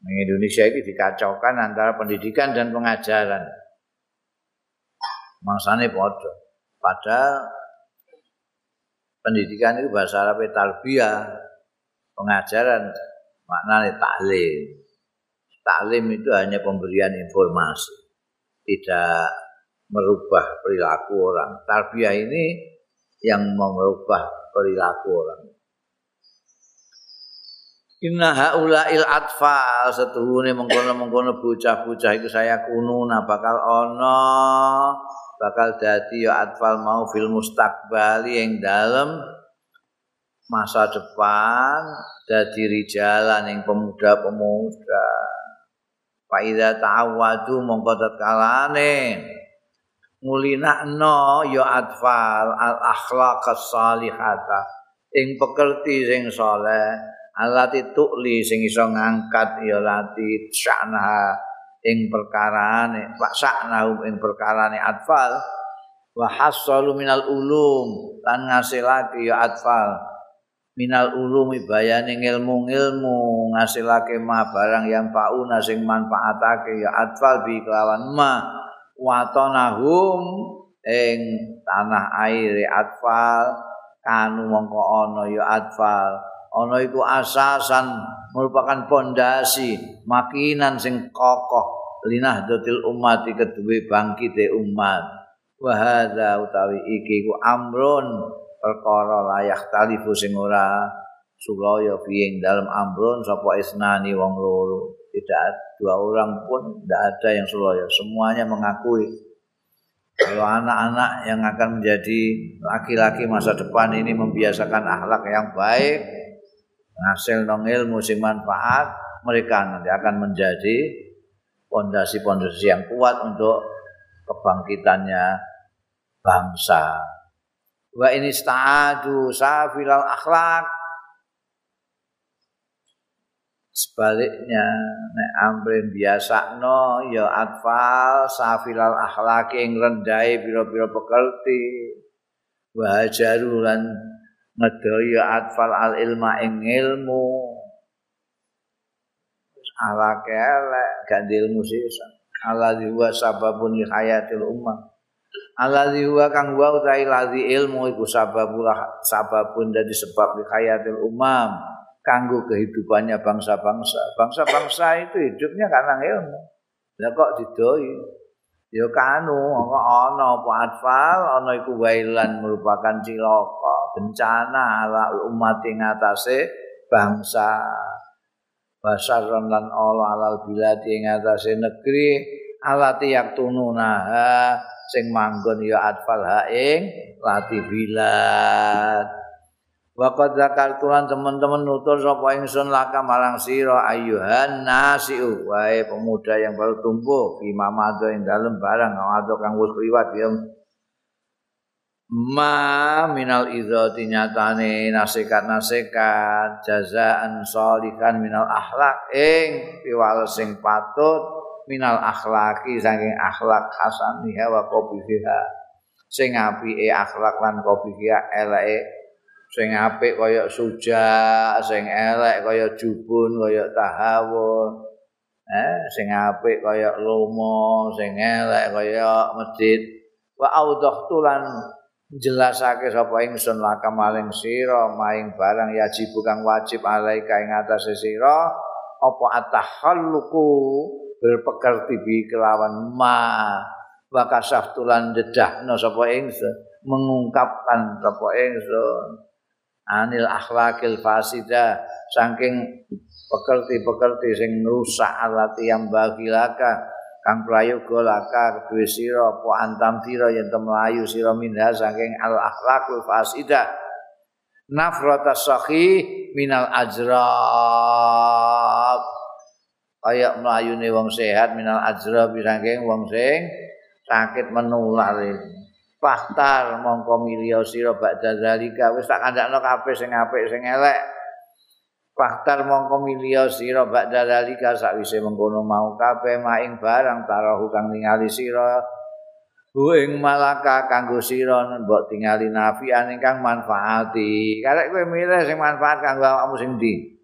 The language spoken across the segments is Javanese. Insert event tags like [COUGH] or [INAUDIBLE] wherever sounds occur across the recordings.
Indonesia ini dikacaukan antara pendidikan dan pengajaran. Maksudnya podo. Padahal pendidikan itu bahasa Arab tarbiyah, pengajaran maknanya taklim. Taklim itu hanya pemberian informasi, tidak merubah perilaku orang. Tarbiyah ini yang merubah perilaku orang. Inna haula'il atfal setuhune mengkono-mengkono bocah-bocah iku saya kununa bakal ana bakal dadi ya atfal mau fil mustaqbali yang dalam masa depan dadi rijalan yang pemuda-pemuda. Faida ta'awadu mongko tatkalane ngulinakno ya atfal al akhlaq salihata ing pekerti sing saleh alati tukli sing iso ngangkat ya lati sya'naha ing perkarane pak sya'nahu ing perkarane atfal. Wa hasalu minal ulum lan ngasilake ya atfal. Minal ulumi bayane ilmu-ilmu ngasilake ma barang yang pauna sing manfaatake ya atfal bi kelawan ma watonahum ing tanah air atfal kanu mongko ana ya atfal ana iku asasan merupakan pondasi makinan sing kokoh linah dotil umat kedue bangkite umat. Wa hadza utawi iki ku amrun perkara layak talifu sing ora sulaya piing dalam amrun sapa isnani wong loro. Tidak dua orang pun tidak ada yang sulaya semuanya mengakui. Kalau anak-anak yang akan menjadi laki-laki masa depan ini membiasakan akhlak yang baik hasil nong ilmu sing manfaat mereka nanti akan menjadi pondasi-pondasi yang kuat untuk kebangkitannya bangsa. Wa ini sta'adu safilal akhlak sebaliknya nek biasa no ya atfal safilal akhlak yang rendai biro-biro pekerti wajaru lan ngedaya atfal al ilma ing ilmu. Ala kelek gak ilmu sisa ala huwa sababun li hayatil ala huwa kang wa utai ladhi ilmu iku sababul sababun dari sebab li hayatil umam kanggo kehidupannya bangsa-bangsa. Bangsa-bangsa itu hidupnya karena ilmu. Ya kok didoi? Ya kanu ana apa atfal ana iku wailan merupakan cilaka bencana ala umat ing atase bangsa basaron lan ala alal bilad ing atase negeri alati yaktununa sing manggon ya atfal ha ing lati bilad. Waqad zakartulan teman-teman nutur sapa ingsun laka marang sira ayuhan nasiu wae pemuda yang baru tumbuh fi mamado ing dalem barang atau kang wis liwat ya ma minal idzati nyatane nasikat-nasikat jazaan sholihan minal akhlak ing piwales sing patut minal akhlaki saking akhlak hasaniha wa qabiha sing apike akhlak lan qabiha eleke sing apik kaya suja, sing elek kaya jubun, kaya tahawun. Eh, sing apik kaya lomo, sing elek kaya masjid. Wa audhtu lan jelasake sapa ingsun laka maling sira maing barang yajib kang wajib alaika ing atase sira apa atahalluku berpekerti bi kelawan ma wa kasaftulan dedahna sapa ingsun mengungkapkan sapa ingsun. Anil akhlakil fasida saking pekerti-pekerti sing rusak alati yang bagi laka kang prayoga laka kedue sira apa antam sira yen melayu sira minha saking al akhlakul fasida. Nafrata sakhi minal ajrab. Kaya mlayune wong sehat minal ajra saking wong sing sakit menular Faktar mongko milio sira bakda zalika wis tak kandakno kabeh sing apik sing elek. Faktar mongko milio sira bakda zalika sakwise mengkono mau kabeh maing barang tarahu kang ningali sira. Bu ing malaka kanggo sira mbok tingali nafian ingkang manfaati. Karek kowe milih sing manfaat kanggo awakmu sing ndi?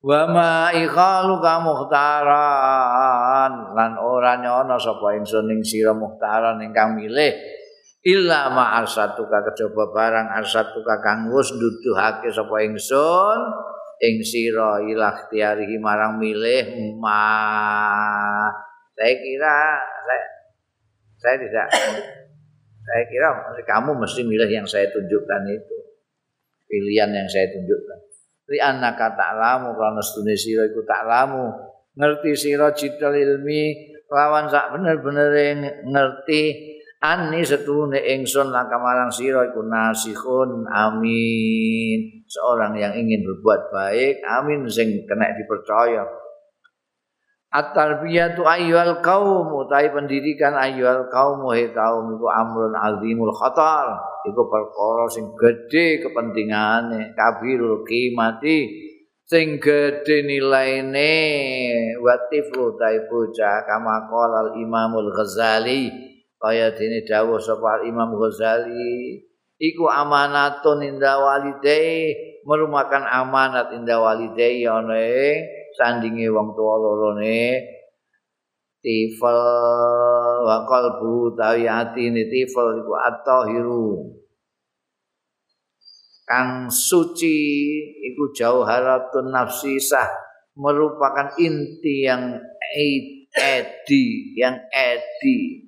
Wa ma ikhalu ka muhtaran lan ora nyono sapa ingsun ing sira muhtaran ingkang milih illa ma arsatuka kejaba barang arsatuka kang wis nuduhake sapa ingsun ing sira ilah tiarihi marang milih ma saya kira saya, saya tidak saya kira kamu mesti milih yang saya tunjukkan itu. Pilihan yang saya tunjukkan. Li annaka ta'lamu kana stune sira iku ta'lamu. Ngerti sira cita ilmi lawan sak bener-bener ngerti Ani setune ingsun marang sira iku nasihun amin. Seorang yang ingin berbuat baik, amin sing kena dipercaya. At-tarbiyatu ayyuhal qaum utawi pendidikan ayyuhal qaum wa kaum iku amrun azimul khatar. Iku perkara sing gedhe kepentingane, kabirul qimati sing gedhe nilaine wa tiflu ta bocah kama qala al Imamul Ghazali kaya dene dawuh sapa Imam Ghazali iku amanatun inda walidai merumakan amanat inda walidai ana sandinge wong tuwa lorone. Tifal wa qalbu tawi atine tifal iku at-tahiru. Kang suci iku jauharatun nafsi sah merupakan inti yang edi yang edi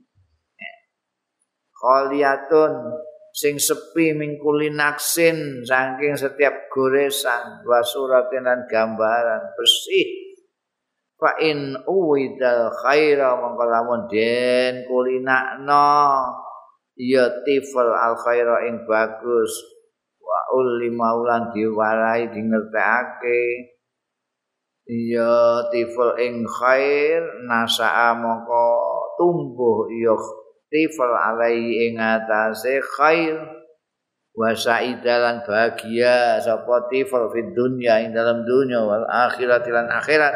khaliyatun sing sepi mingkuli naksin saking setiap goresan wa suratin dan gambaran bersih. Fa in uwidal khaira mongko lamun den kulinakno ya tifal al khaira ing bagus. Wa uli maulan diwarai di ngertekake ya tifal ing khair nasa'a mongko tumbuh ya tifal alaihi ing atase khair wa sa'idalan bahagia. Sapa tifal fid dunya ing dalam dunya wal akhirat lan akhirat.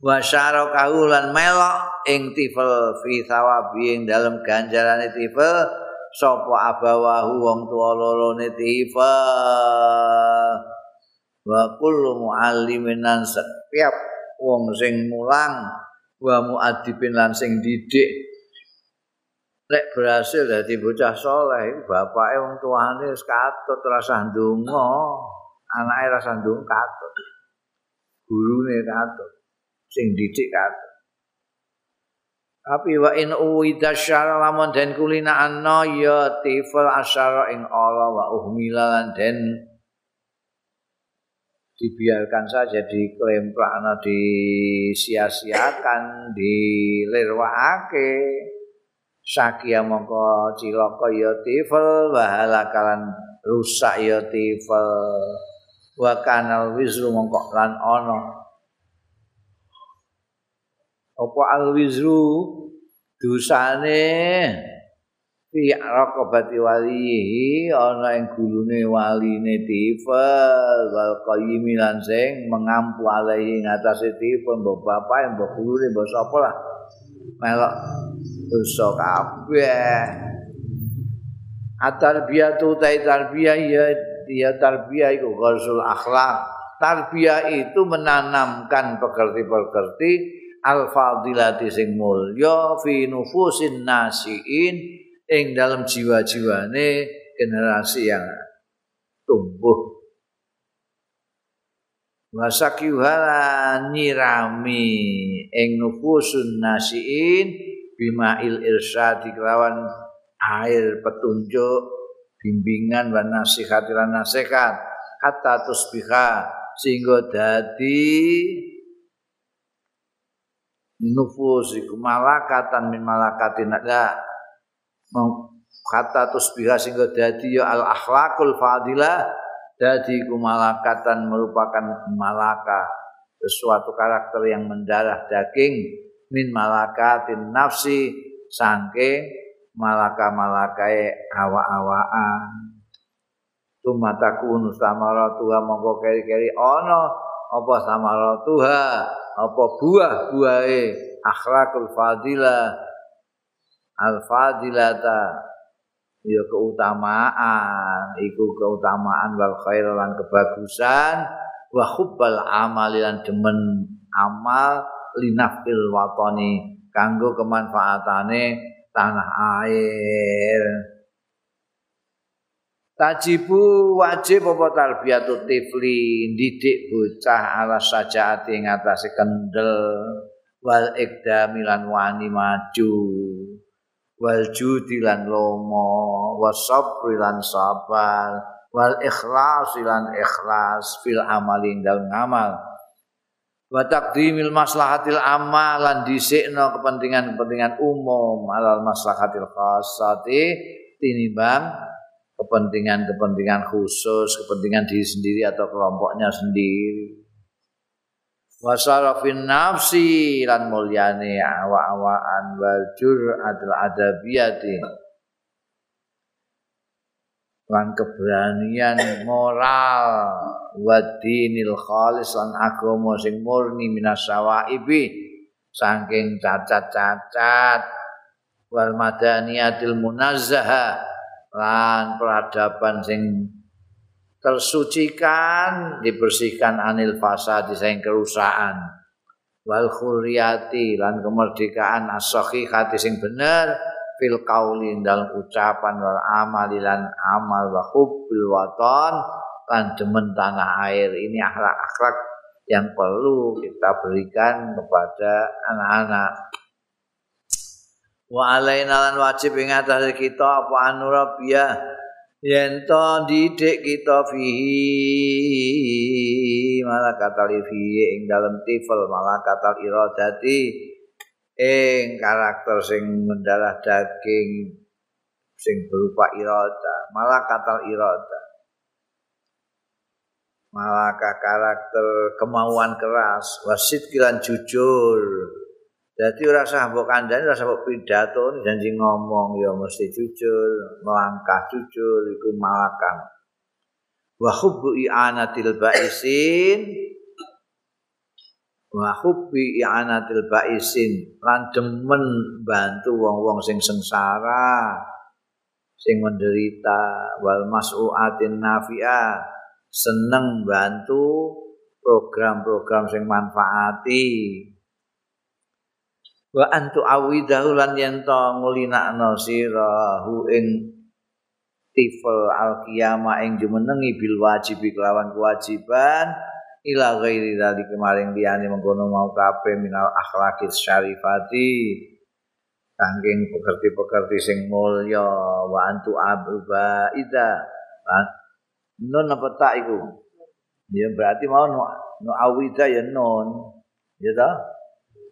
Wa syarakahu lan melok ing tifal fi thawabi ing dalam ganjarane tifal. Sapa abawahu wong tuwa lorone tifal. Wa kullu muallimin setiap wong sing mulang wa muadibin lan sing didik Lek berhasil dadi bocah saleh, bapake wong tuane wis katut rasa ndonga, anake rasa ndonga katut. Gurune katut, sing didik katut. Tapi wa in uwida syara lamun den kulina anna ya tifal asyara ing Allah wa uhmilan den dibiarkan saja di klemprakna disia-siakan dilirwakake sakia mongko cilaka ya tifel wahala kalan rusak ya tifel wa kanal wizru mongko lan ana. Apa al wizru dosane fi raqabati walihi ana ing gulune waline tifel wal qayyim lan sing mengampu alaihi ngatasé tifel mbok bapak mbok gulune mbok sapa lah. Melok dosa kabeh. Atarbiyatu ta tarbiyah ya dia tarbiyah iku ghazul akhlak. Tarbiyah itu menanamkan pekerti-pekerti al-fadilati sing mulya fi nufusin nasiin ing dalam jiwa-jiwane generasi yang tumbuh. Wasakyuhala nyirami ing nufusun nasiin bimail irsyad kelawan air petunjuk bimbingan dan nasihat lan nasihat. Hatta tusbiha sehingga dadi nufus iku malakatan min malakatin. Ada kata tusbiha sehingga dadi ya al akhlakul fadilah. Dadi iku malakatan merupakan malaka sesuatu karakter yang mendarah daging min malakatin nafsi sangke malaka-malakai awa-awaan tumataku samaratuha mongko keri-keri ana apa samaratuha apa buah-buahe akhlakul fadilah al fadilata ya keutamaan iku keutamaan wal khair lan kebagusan wa hubbal amal lan demen amal linafil watani kanggo kemanfaatane tanah air. Tajibu wajib apa tarbiyatu tifli? Didik bocah ala sajaati ing atase kendel. Wal ikdamilan wani maju. Wal judi lan lomo. Wasabri lan sabar. Wal ikhlas lan ikhlas fil amali dalam ngamal wa taqdimil maslahatil amal lan dhisikno kepentingan-kepentingan umum alal maslahatil khassati tinimbang kepentingan-kepentingan khusus kepentingan diri sendiri atau kelompoknya sendiri. Wasarafin nafsi lan mulyane awa-awaan wal jur'atul adabiyati lan keberanian moral wa dinil khalis lan agama sing murni minas sawaibi. Saking cacat-cacat. Wal madaniyatil munazzaha lan peradaban sing tersucikan dibersihkan anil fasad sing kerusakan. Wal khuriyati lan kemerdekaan as-sahihati sing bener fil qauli dalam ucapan wal amali lan amal wa hubbil waton. Lan demen tanah air. Ini akhlak-akhlak yang perlu kita berikan kepada anak-anak. Wa alaina lan wajib ing kita apa anurabiyah yen to didik kita fihi malakatal fihi ing dalem tifel malakatal iradati ing karakter sing mendarah daging sing berupa irada malakatal irada malaka karakter kemauan keras wasit kilan jujur Jadi ora usah mbok kandhani, ora usah mbok pidato, janji ngomong ya mesti jujur, melangkah jujur iku malakan. Wa hubbu i'anatil ba'isin wa hubbi i'anatil ba'isin. Lan demen bantu wong-wong sing sengsara, sing menderita. Wal mas'uatin nafi'ah, seneng bantu program-program sing manfaati. wa antu awidahu lan yen to ngulinakno sirahu ing tifel al qiyamah ing jumenengi bil wajib kelawan kewajiban ila ghairi dari kemarin liyane mengkono mau kabeh minal akhlaqis syarifati. Saking pekerti-pekerti sing mulya wa antu abuba ida nun apa tak iku? Ya berarti mau no, no awida ya non ya ta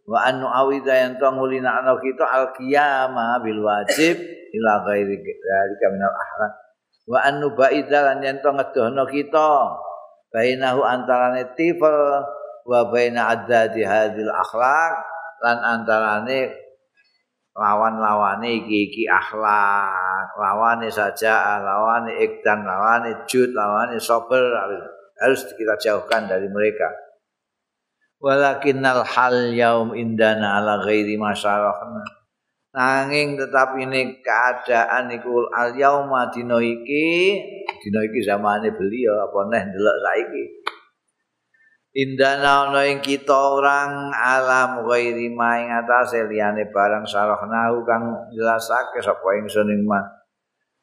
wa annu awida yang to ngulina ana kita al qiyamah bil wajib ila ghairi dzalika minal ahram wa annu baida lan yen to ngedohno kita bainahu antarane tifal wa baina adadi hadil akhlak lan antarane lawan-lawane iki-iki akhlak lawane saja lawane ikdan lawane jud lawane sabar harus kita jauhkan dari mereka. Walakinnal hal yaum indana ala ghairi masyarahna nanging tetap ini keadaan iku al yauma dina iki dina iki zamane beliau apa neh ndelok saiki? Indana ana ing kita orang alam ghairi ma ing atase liyane barang sarahnahu kang jelasake sapa ingsun ing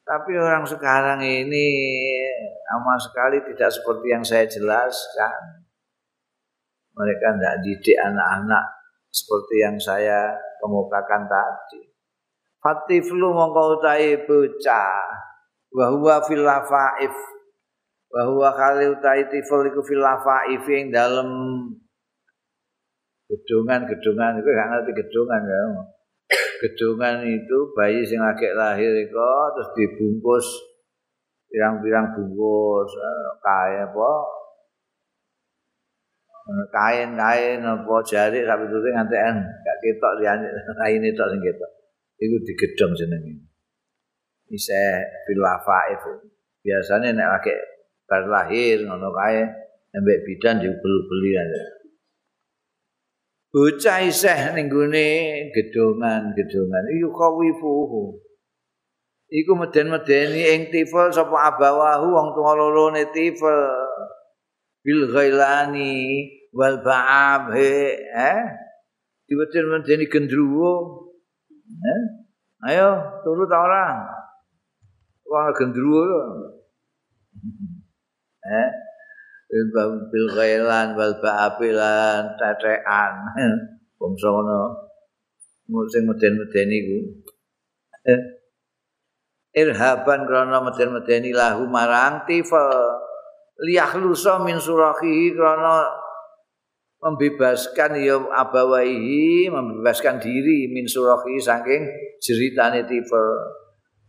tapi orang sekarang ini sama sekali tidak seperti yang saya jelaskan. Mereka tidak didik anak-anak seperti yang saya kemukakan tadi. Fatiflu mongko utai bocah wa huwa fil lafaif. Wa huwa kali utai tifl iku fil lafaif ing dalem gedungan-gedungan itu gak ngerti gedungan ya. Gedungan itu bayi sing lagi lahir itu terus dibungkus pirang-pirang bungkus eh, kayak apa? Kain-kain apa jari sampai itu ngantian gak ketok liyane [LAUGHS] kain itu sing ketok. Iku digedhong jenenge isa bilafa itu biasanya nek lagi bar lahir ngono kae embek bidan dibeli-beli aja. Bocah isih ning gone gedongan-gedongan. Iku kawifuhu. Iku meden-medeni ing tifel sapa abawahu wong tuwa lorone tifel. Bil ghailani wal ba'ab eh diweden-medeni gendruwo. Eh ayo turu ta ora wong gendruwo. Eh? Bil ghailan wal ba'abilan tetean bangsa ngono sing meden-medeni iku. Eh? Irhaban krana meden-medeni lahu marang tifel liyahlusa min surahihi krana membebaskan ya abawaihi membebaskan diri min surahihi saking jeritane tifel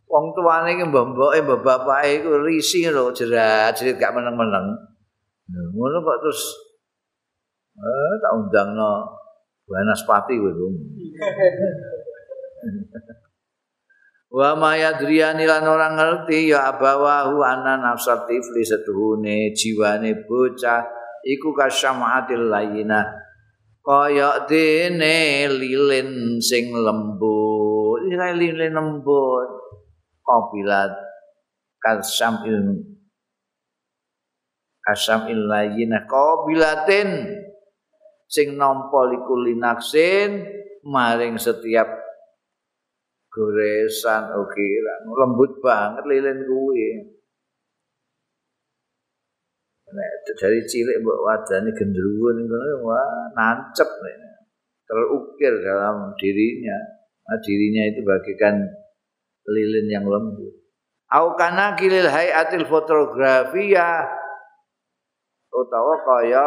wong tuane iki mbok-mboke mbok bapake iku risi lho jerat jerit gak meneng-meneng. Ngono kok terus eh tak undangno Wanaspati kowe [LAUGHS] wa mayadriyani lan ora ngerti ya abawahu ana nafsat tifli setuhune jiwane bocah iku kasyamaatil layina kaya dene lilin sing lembut lilin lembut qabilat kasam il kasam il layina qabilatin. Sing nampa likulinaksin maring setiap goresan. Ukiran lembut banget lilin kuwi. Nek dari cilik mbok wadane gendruwo ning wah nancep nek terukir dalam dirinya. Nah, dirinya itu bagikan lilin yang lembut. Au kana kilil hayatil fotografia utawa kaya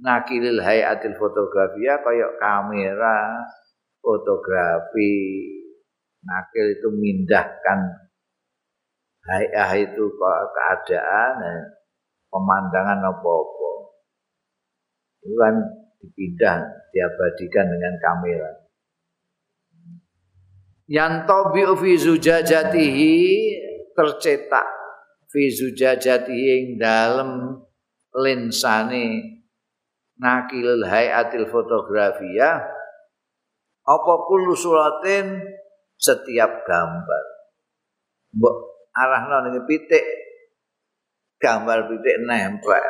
nakilil hayatil fotografia kaya kamera fotografi. Nakil itu mindahkan hayah itu keadaan eh, pemandangan apa-apa. Itu kan dipindah diabadikan dengan kamera yang tobi fi zujajatihi tercetak fi zujajatihi yang dalam lensane nakil hayatil fotografia apa kullu suratin setiap gambar. Mbok arahno ning pitik gambar pitik nempel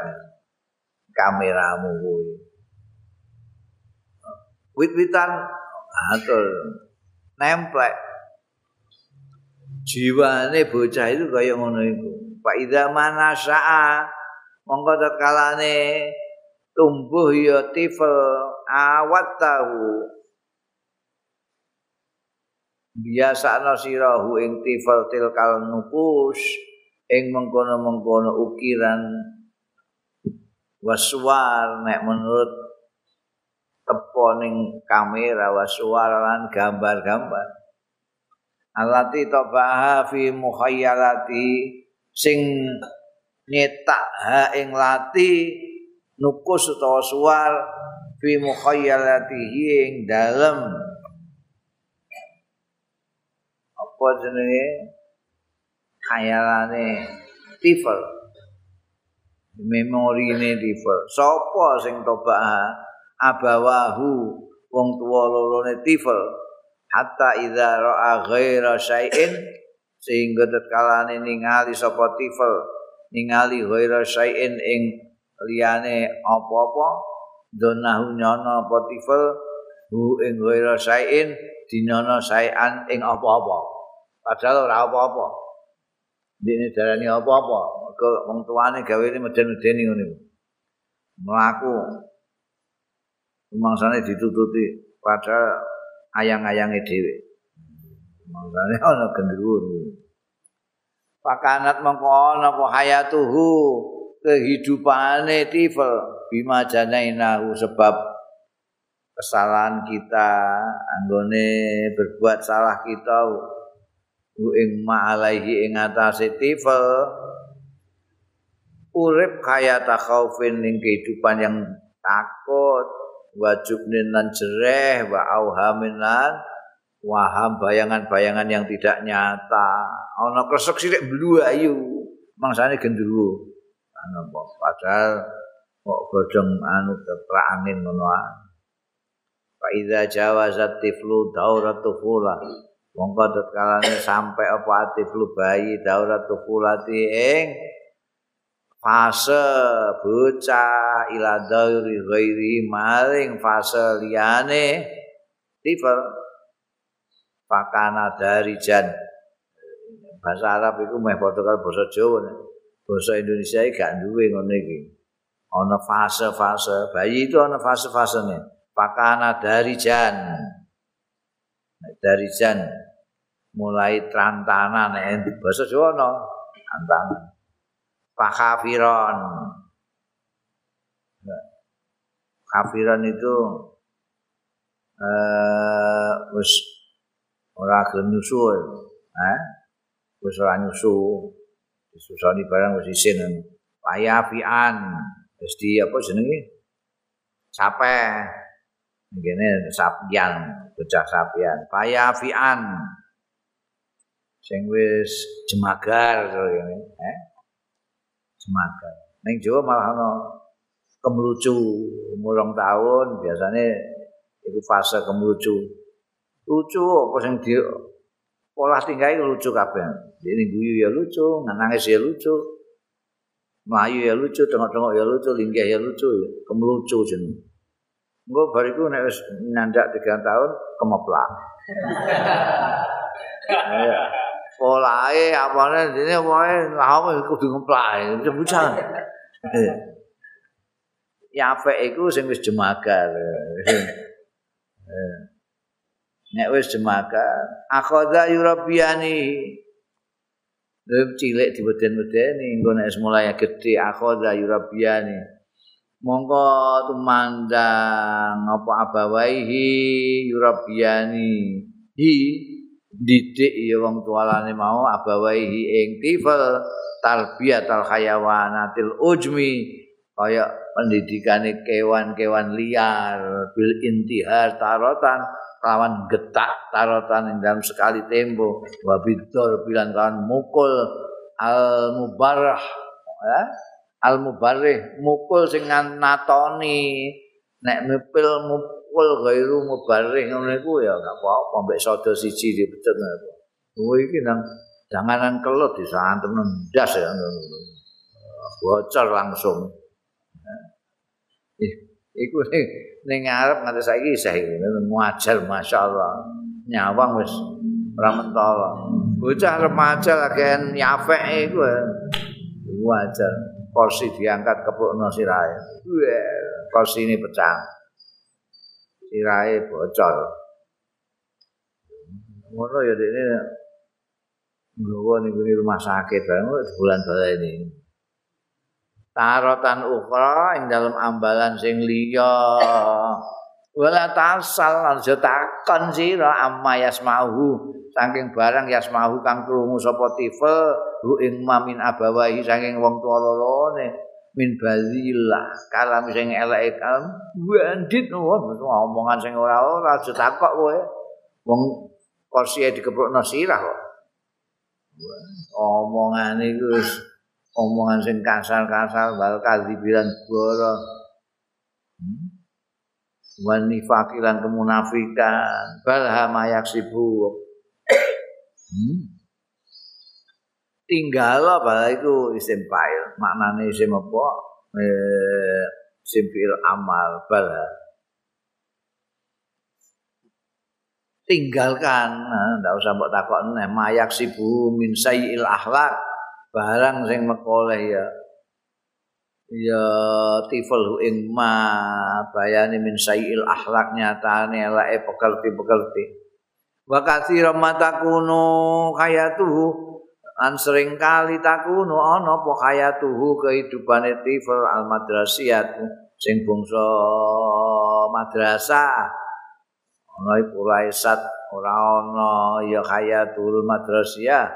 kameramu kuwi. Wit-witan atur nempel jiwane bocah itu kaya ngono iku. Fa idza manasaa monggo tatkalane tumbuh ya tifel awat tahu biasa nasirahu ing tifal tilkal nupus ing mengkono-mengkono ukiran waswar. Nek menurut teponing kamera waswar lan gambar-gambar. Alati tabaha fi mukhayyalati sing nyetak ha ing lati nukus utawa suar fi mukhayyalatihi ing dalem. Apa jenenge? Khayalane tifel memorine tifel sapa sing toba abawahu wong tuwa lorone tifel hatta idza ra'a ghaira syai'in sehingga tetkalane ningali sapa tifel ningali ghaira syai'in ing liyane apa-apa donahu nyono apa tifel hu ing ghaira syai'in dinyono syai'an ing apa-apa padahal ora apa-apa. Dene darani apa-apa. Mergo wong tuane gawe meden-medeni ngene. Mlaku. Mangsane ditututi padahal ayang-ayange dhewe. Mangsane [LAUGHS] ana gendruwo. Pakanat mengko ana apa hayatuhu kehidupane tifel bima janainahu sebab kesalahan kita anggone berbuat salah kita ing ma'alaihi ing atase tifel urip kaya takhaufin ning kehidupan yang takut wajib lan jereh wa auhamin lan waham bayangan-bayangan yang tidak nyata. Ana kresek sithik blu ayu mangsane gendruwo. Ana padahal kok godhong anu keprak angin ngono Fa iza jawazat tiflu daurat tufula. Mongko tetkalane sampai apa tiflu bayi daurat tufulati ing fase bocah ila dauri ghairi maring fase liyane tifel pakana dari jan. Bahasa Arab itu meh padha karo basa Jawa bahasa Indonesia iki gak duwe ngono iki. Ana fase-fase. Bayi itu ana fase-fasene. Pakana dari jan. Dari jan mulai trantanan eh bahasa Jawa no trantanan pakafiron kafiran itu eh wis ora gelem nyusu eh? Wis ora nyusu. Disusoni barang wis isin payafian wis di apa jenenge? Capek ngene sapian bocah sapian. Payafian sing wis jemagar ngene eh jemagar ning Jawa malah ana kemlucu umur tahun biasanya itu fase kemlucu lucu apa sing di pola tinggal lucu kabeh ini guyu ya lucu nangis ya lucu Melayu ya lucu, tengok-tengok ya lucu, linggih ya lucu, kemelucu jenuh. Engko bariku nek wis nyandak 3 tahun kemeplak. [LAUGHS] Ya. Polae apane dene wae lha kudu ngeplak. Cebucan. Ya fe iku sing wis jemagar. Nek wis jemagar, akhadha yurabiani. Lha cilik diweden-wedeni engko nek mulai gedhe akhadha yurabiani. mongko tumandang apa abawaihi yurabiani hi didik ya wong tualane mau abawaihi ing tifal tarbiyatul hayawanatil ujmi kaya pendidikane kewan-kewan liar bil intihar tarotan lawan getak tarotan ing dalam sekali tempo wabidor bilang kan mukul al mubarah ya al mubarrih mukul sing natoni nek mipil mukul gairu mubarrih ngono iku ya gak apa-apa mbek sodo siji dipecet ngono oh iki nang janganan kelut disantem ndas ya bocor langsung. Iku ning ngarep nganti saiki isih muajar masyaallah. Nyawang wis ora mentolo bocah remaja lagi nyafek iku wajar kursi diangkat keprukno sirahe. Kursi ini pecah. Sirahe bocor. Ngono ya dene nggawa ning rumah sakit bulan bala ini. Tarotan ukhra ing dalam ambalan sing liya. Wala tasal aja takon sira amma yasmahu saking barang yasmahu kang krungu sapa tife hu ing mamin abawahi saking wong tuwa lorone min bazillah kalam sing elek kalam. Bandit omongan sing ora ora aja takok kowe. Wong kursi dikeprokno sirah kok. Omongan iku omongan sing kasar-kasar bal kadibiran boro hmm? wani fakilan kemunafikan. Balha mayak sibuk. Hmm? Tinggal apa itu isim fa'il. Maknane isim apa? Eh, isim fi'il amal bala tinggalkan. Ndak usah mbok takokne. Mayak sibu min sayyil akhlak barang sing mekoleh ya. Ya tifal ing ma bayani min sayyil akhlak nyatane elake pekerti-pekerti. Wa katsira matakunu kayatuhu an sering kali takunu ana apa hayatuhu kehidupane tifel al madrasiyat sing bangsa madrasah ana iku raisat ora ana ya hayatul madrasiyah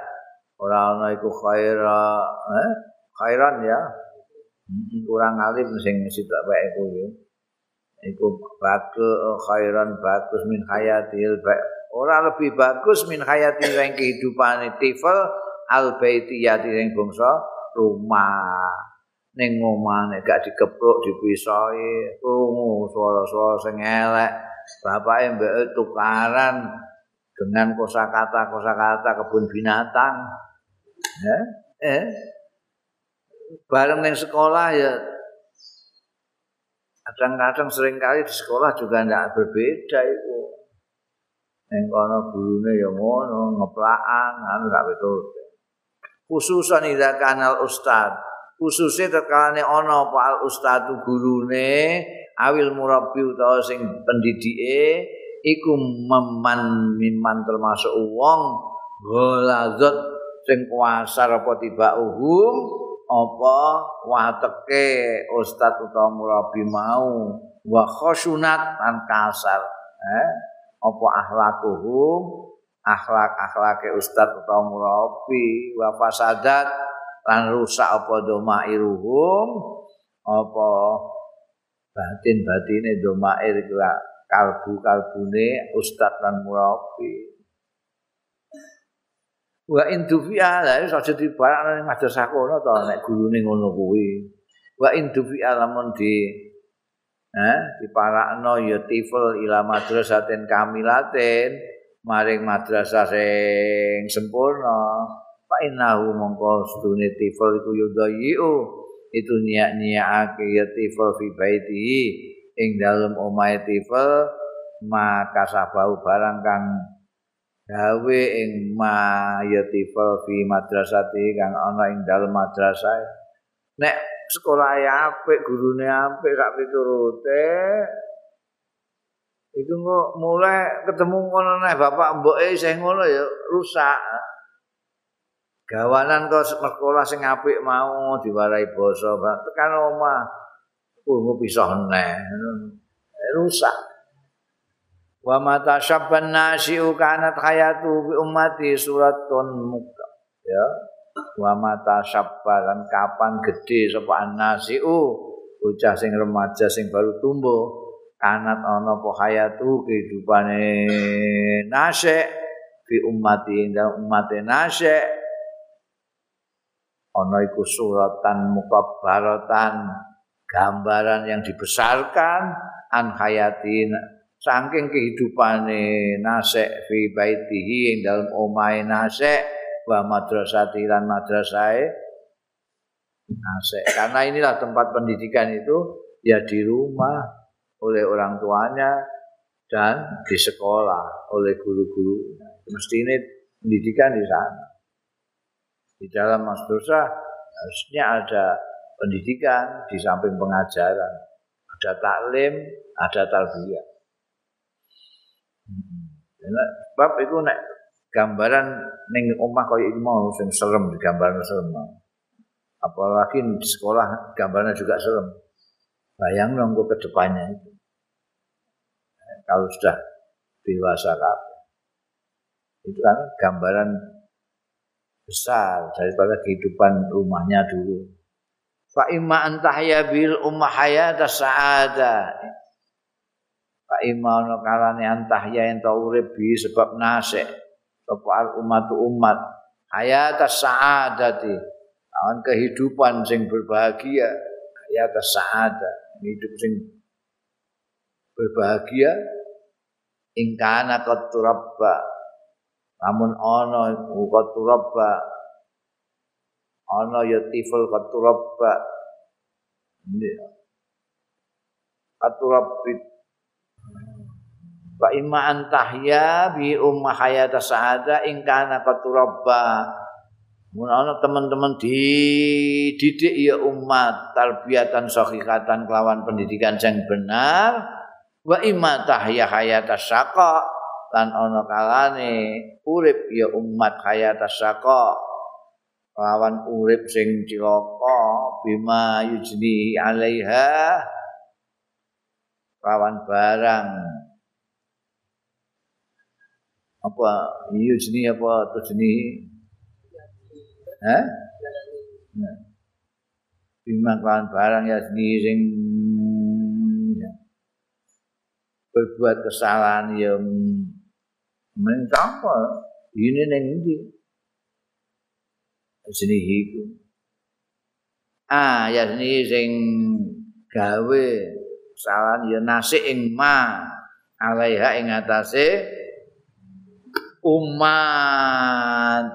ora ana iku khaira eh khairan ya kurang alim sing sitok wae iku ya. Khairan bagus min hayatil. Ora lebih bagus min hayati yang kehidupan tifel al baitiyati yang bangsa rumah. Ning omah nek gak dikepruk dipisoi, krungu suara-suara sing elek. Bapake mbek tukaran dengan kosakata-kosakata kebun binatang. Eh? Eh? bareng ning sekolah ya kadang-kadang sering kali di sekolah juga tidak berbeda itu yang kono gurune ya ngono ngeplaan anu gak betul khususan ida kanal ustad. Khususnya ono pak al ustad gurune awil murabi utawa sing pendidike iku meman miman termasuk wong golazat sing kuasa apa tiba uhum apa wateke ustaz utawa murabi mau. Wa khusunat an kasar eh? Apa akhlakuhum akhlak-akhlake ustaz utawa murabi wa fasadat lan rusak apa domairuhum apa batin-batine domair kalbu-kalbune ustaz lan murabi. Wa indufia la iso dadi barang ning madrasah kono to nek gurune ngono kuwi. Wa indufia lamun di eh diparakno ya tifel ila madrasatin kamilatin maring madrasah sing sempurna fa innahu mongko sedune tifel iku yudayu itu niat-niatake ya tifel fi baiti. Ing dalem omahe tifel maka sabau barang kang gawe ing mayatifal fi madrasati kang ana ing dalem madrasah. Nek sekolah apik gurune apik sak piturute iku kok mulai ketemu ngono nek bapak mboke sing ngono ya rusak. Gawanan kok sekolah sing apik mau diwarai basa tekan omah kuwi pisah neh. Rusak. Wa mata syabban nasiu kanat hayatu bi ummati suratun muka ya. Wa mata syabban kapan gede sapa nasiu? Bocah sing remaja sing baru tumbuh kanat ana apa hayatu kehidupane nase bi ummati dalem ummate nase ana iku suratan mukabbaratan gambaran yang dibesarkan an hayatin saking kehidupane nasek fi baitihi ing dalem omahe nasek wa madrasati lan madrasahe nasek. Karena inilah tempat pendidikan itu ya di rumah oleh orang tuanya dan di sekolah oleh guru-guru mesti ini pendidikan di sana di dalam madrasah harusnya ada pendidikan di samping pengajaran ada taklim ada tarbiyah Sebab itu nek gambaran ning omah kaya iki mau sing serem digambarno serem. Apalagi di sekolah gambarnya juga serem. Bayang nunggu ke depannya itu. Kalau sudah dewasa kabeh. Itu kan gambaran besar daripada kehidupan rumahnya dulu. Fa imma antahya bil ummah hayata sa'ada. Pak Imam kalane antah ya ento urip bi sebab nasik sapa al umat umat hayat saadati awan kehidupan sing berbahagia hayat saada hidup sing berbahagia ingkana qaturabba namun ana qaturabba ana ya tiful qaturabba qaturabbi Wa imma antahya bi umma hayata sa'ada in kana qaturabba. Mun teman-teman dididik ya umat tarbiyatan sahihatan kelawan pendidikan yang benar wa imma tahya hayata syaqa lan ana kalane urip ya umat hayata syaqa. Kelawan urip sing cilaka bima yujni alaiha lawan barang. Apa iyo jenis apa jenis eh bima kan barang ya sing berbuat kesalahan yang men apa ini ning ndi sini iku ah ya sini sing gawe kesalahan ya nasik ing ma. Alaiha ing atase umat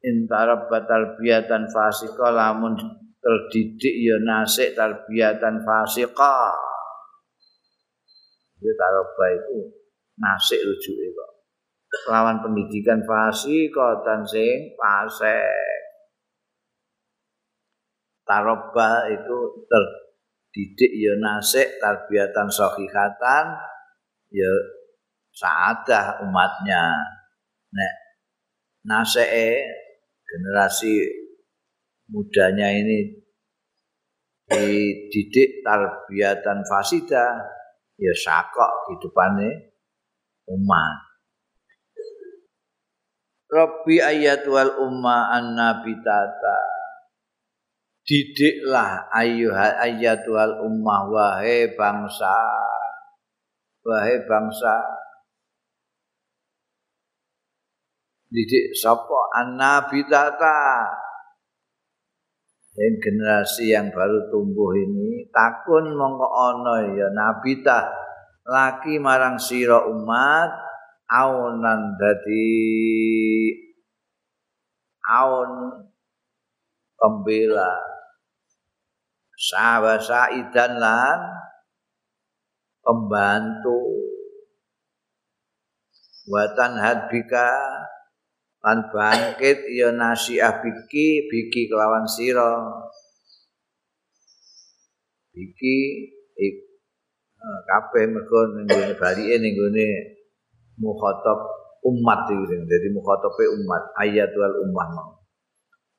intara batal fasika lamun terdidik ya nasik tarbiyatan fasika ya taroba itu nasik rujuke kok. Lawan pendidikan fasika dan sing fasik. Taroba itu terdidik ya nasik tarbiyatan sahihatan ya saadah umatnya. Nek nasik generasi mudanya ini dididik tarbiyatan fasida ya sakok hidupane umat Rabbi ayat wal umma annabitata didiklah ayuha ayat wal ummah wahai bangsa. Wahai bangsa. Didik sapa annabitata yang generasi yang baru tumbuh ini takun mongko ana ya nabi ta laki marang sira umat aunan dadi aun pembela. Sawasa idan lan pembantu. Watan hadbika lan bangkit ya nasiah biki biki kelawan sira. Biki ik eh, kabeh mergo ning ngene balike ning ngene mukhatab umat iki dadi mukhatabe umat ayatul ummah mau.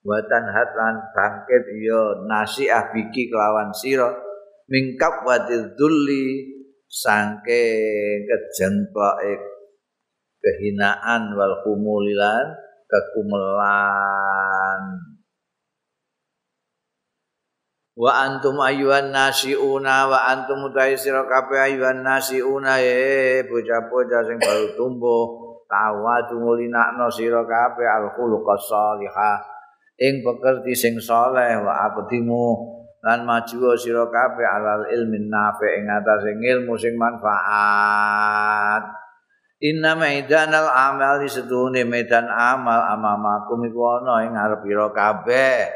Watan hatlan bangkit ya nasiah biki kelawan sira mingkap wadil dulli sangke kejengkok kehinaan wal kumulilan kekumelan wa antum ayuhan nasiuna wa antum utai sira kabeh ayuhan nasiuna e bocah-bocah sing baru tumbuh tawa tumulinakno sira kabeh al khuluqas salihah. Ing pekerti sing saleh wa aqdimu lan maju sira kabeh alal ilmin nafi ing atase ilmu sing manfaat Inna maidanal amal di setune medan amal amamakum iku ana ing ngarep ira kabeh.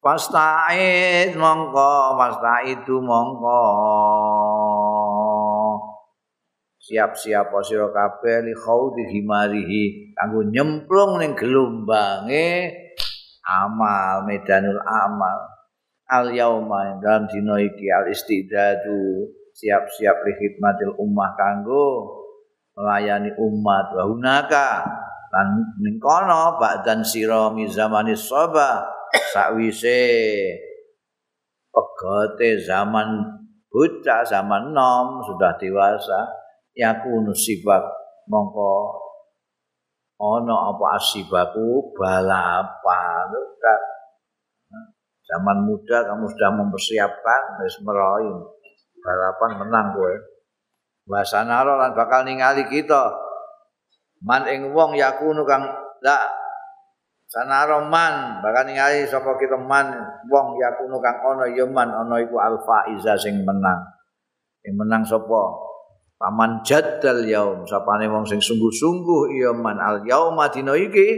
Pasta'id mongko, pasta'idu mongko. Siap-siap sira kabeh li khaudi himarihi kanggo nyemplung ning gelombange amal medanul amal. Al yauma dalam dina iki al istidadu siap-siap li khidmatil ummah kanggo melayani umat. Wa hunaka lan ning kono ba'dan sira mi zamani soba sakwise pegote zaman bocah zaman nom sudah dewasa yaku nusibak mongko ana apa asibaku balapan zaman muda kamu sudah mempersiapkan wis meroim balapan menang kowe. Wasanaro lan bakal ningali kita. Man ing wong yakunu kang la sanaro man bakal ningali sapa kita man wong yakunu kang ana ya man ana iku alfa iza sing menang. Sing menang sapa? Paman jaddal yaum sapane wong sing sungguh-sungguh ya man al yauma dina iki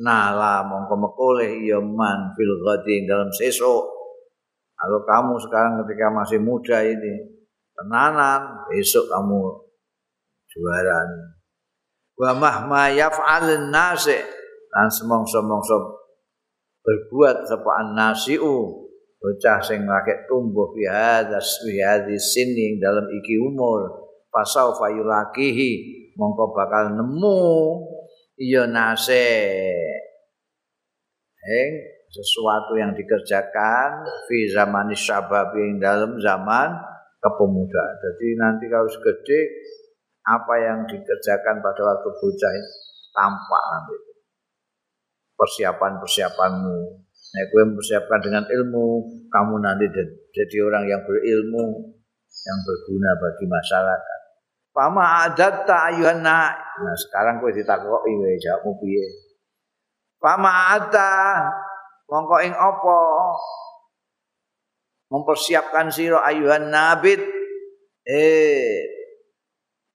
nala mongko mekole ya man fil ghadi dalam sesuk Kalau kamu sekarang ketika masih muda ini tenanan, besok kamu juara. Wa mahma yaf'alun nasi dan semong-semong berbuat sepaan nasiu bocah sing lagi tumbuh fi hadas fi hadis sini dalam iki umur. Pasau fayulakihi mongko bakal nemu iya nase eng sesuatu yang dikerjakan fi zaman syabab yang dalam zaman kepemudaan. Jadi nanti kalau segede apa yang dikerjakan pada waktu bocah tampak nanti persiapan-persiapanmu Nek kowe mempersiapkan dengan ilmu, kamu nanti jadi orang yang berilmu, yang berguna bagi masyarakat. Fama adatta ayuhan Nah, sekarang kowe ditakoki jawabmu piye? Fama ada mongko ing apa? Mempersiapkan sira ayuhan nabit eh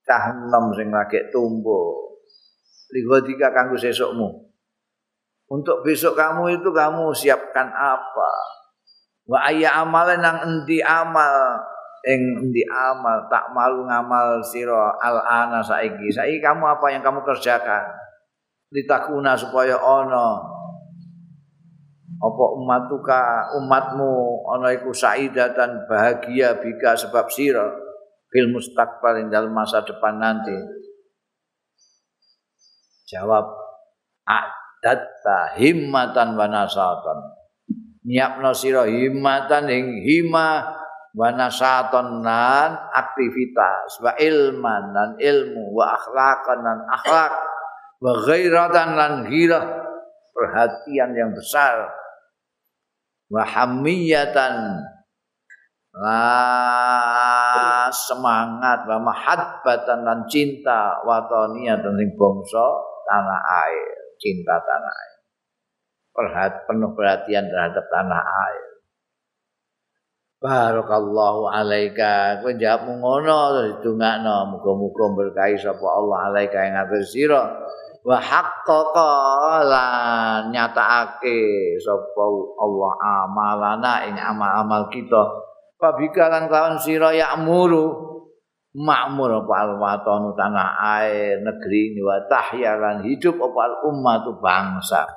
cah enom sing lagi tumbuh. Ligodika kanggo sesukmu. Untuk besok kamu itu kamu siapkan apa? Wa ayya amalan nang endi amal ing endi amal tak malu ngamal sira al ana saiki. Saiki kamu apa yang kamu kerjakan? Ditakuna supaya ana apa ummatuka umatmu ana iku saidatan bahagia bika sebab sira fil mustaqbal ing dalam masa depan nanti. Jawab datta himmatan wa nasatan nyiapno sira himmatan ing hima wa nasatan lan aktivitas wa ilman dan ilmu wa akhlaqan dan akhlak wa ghairatan lan ghirah perhatian yang besar wa hamiyatan semangat wa mahabbatan dan cinta watoniya dan sing bangsa tanah air cinta tanah air. Perhat, penuh perhatian terhadap tanah air. Barakallahu alaika. Kowe jawab ngono terus didongakno muga-muga berkahi sapa Allah alaika ing atas sira. Wa haqqaqa lan nyatakake sapa Allah amalana ing amal-amal kita. Fabika lan kawan sira ya'muru makmur apa al tanah air negeri wa tahyalan hidup apa al ummatu bangsa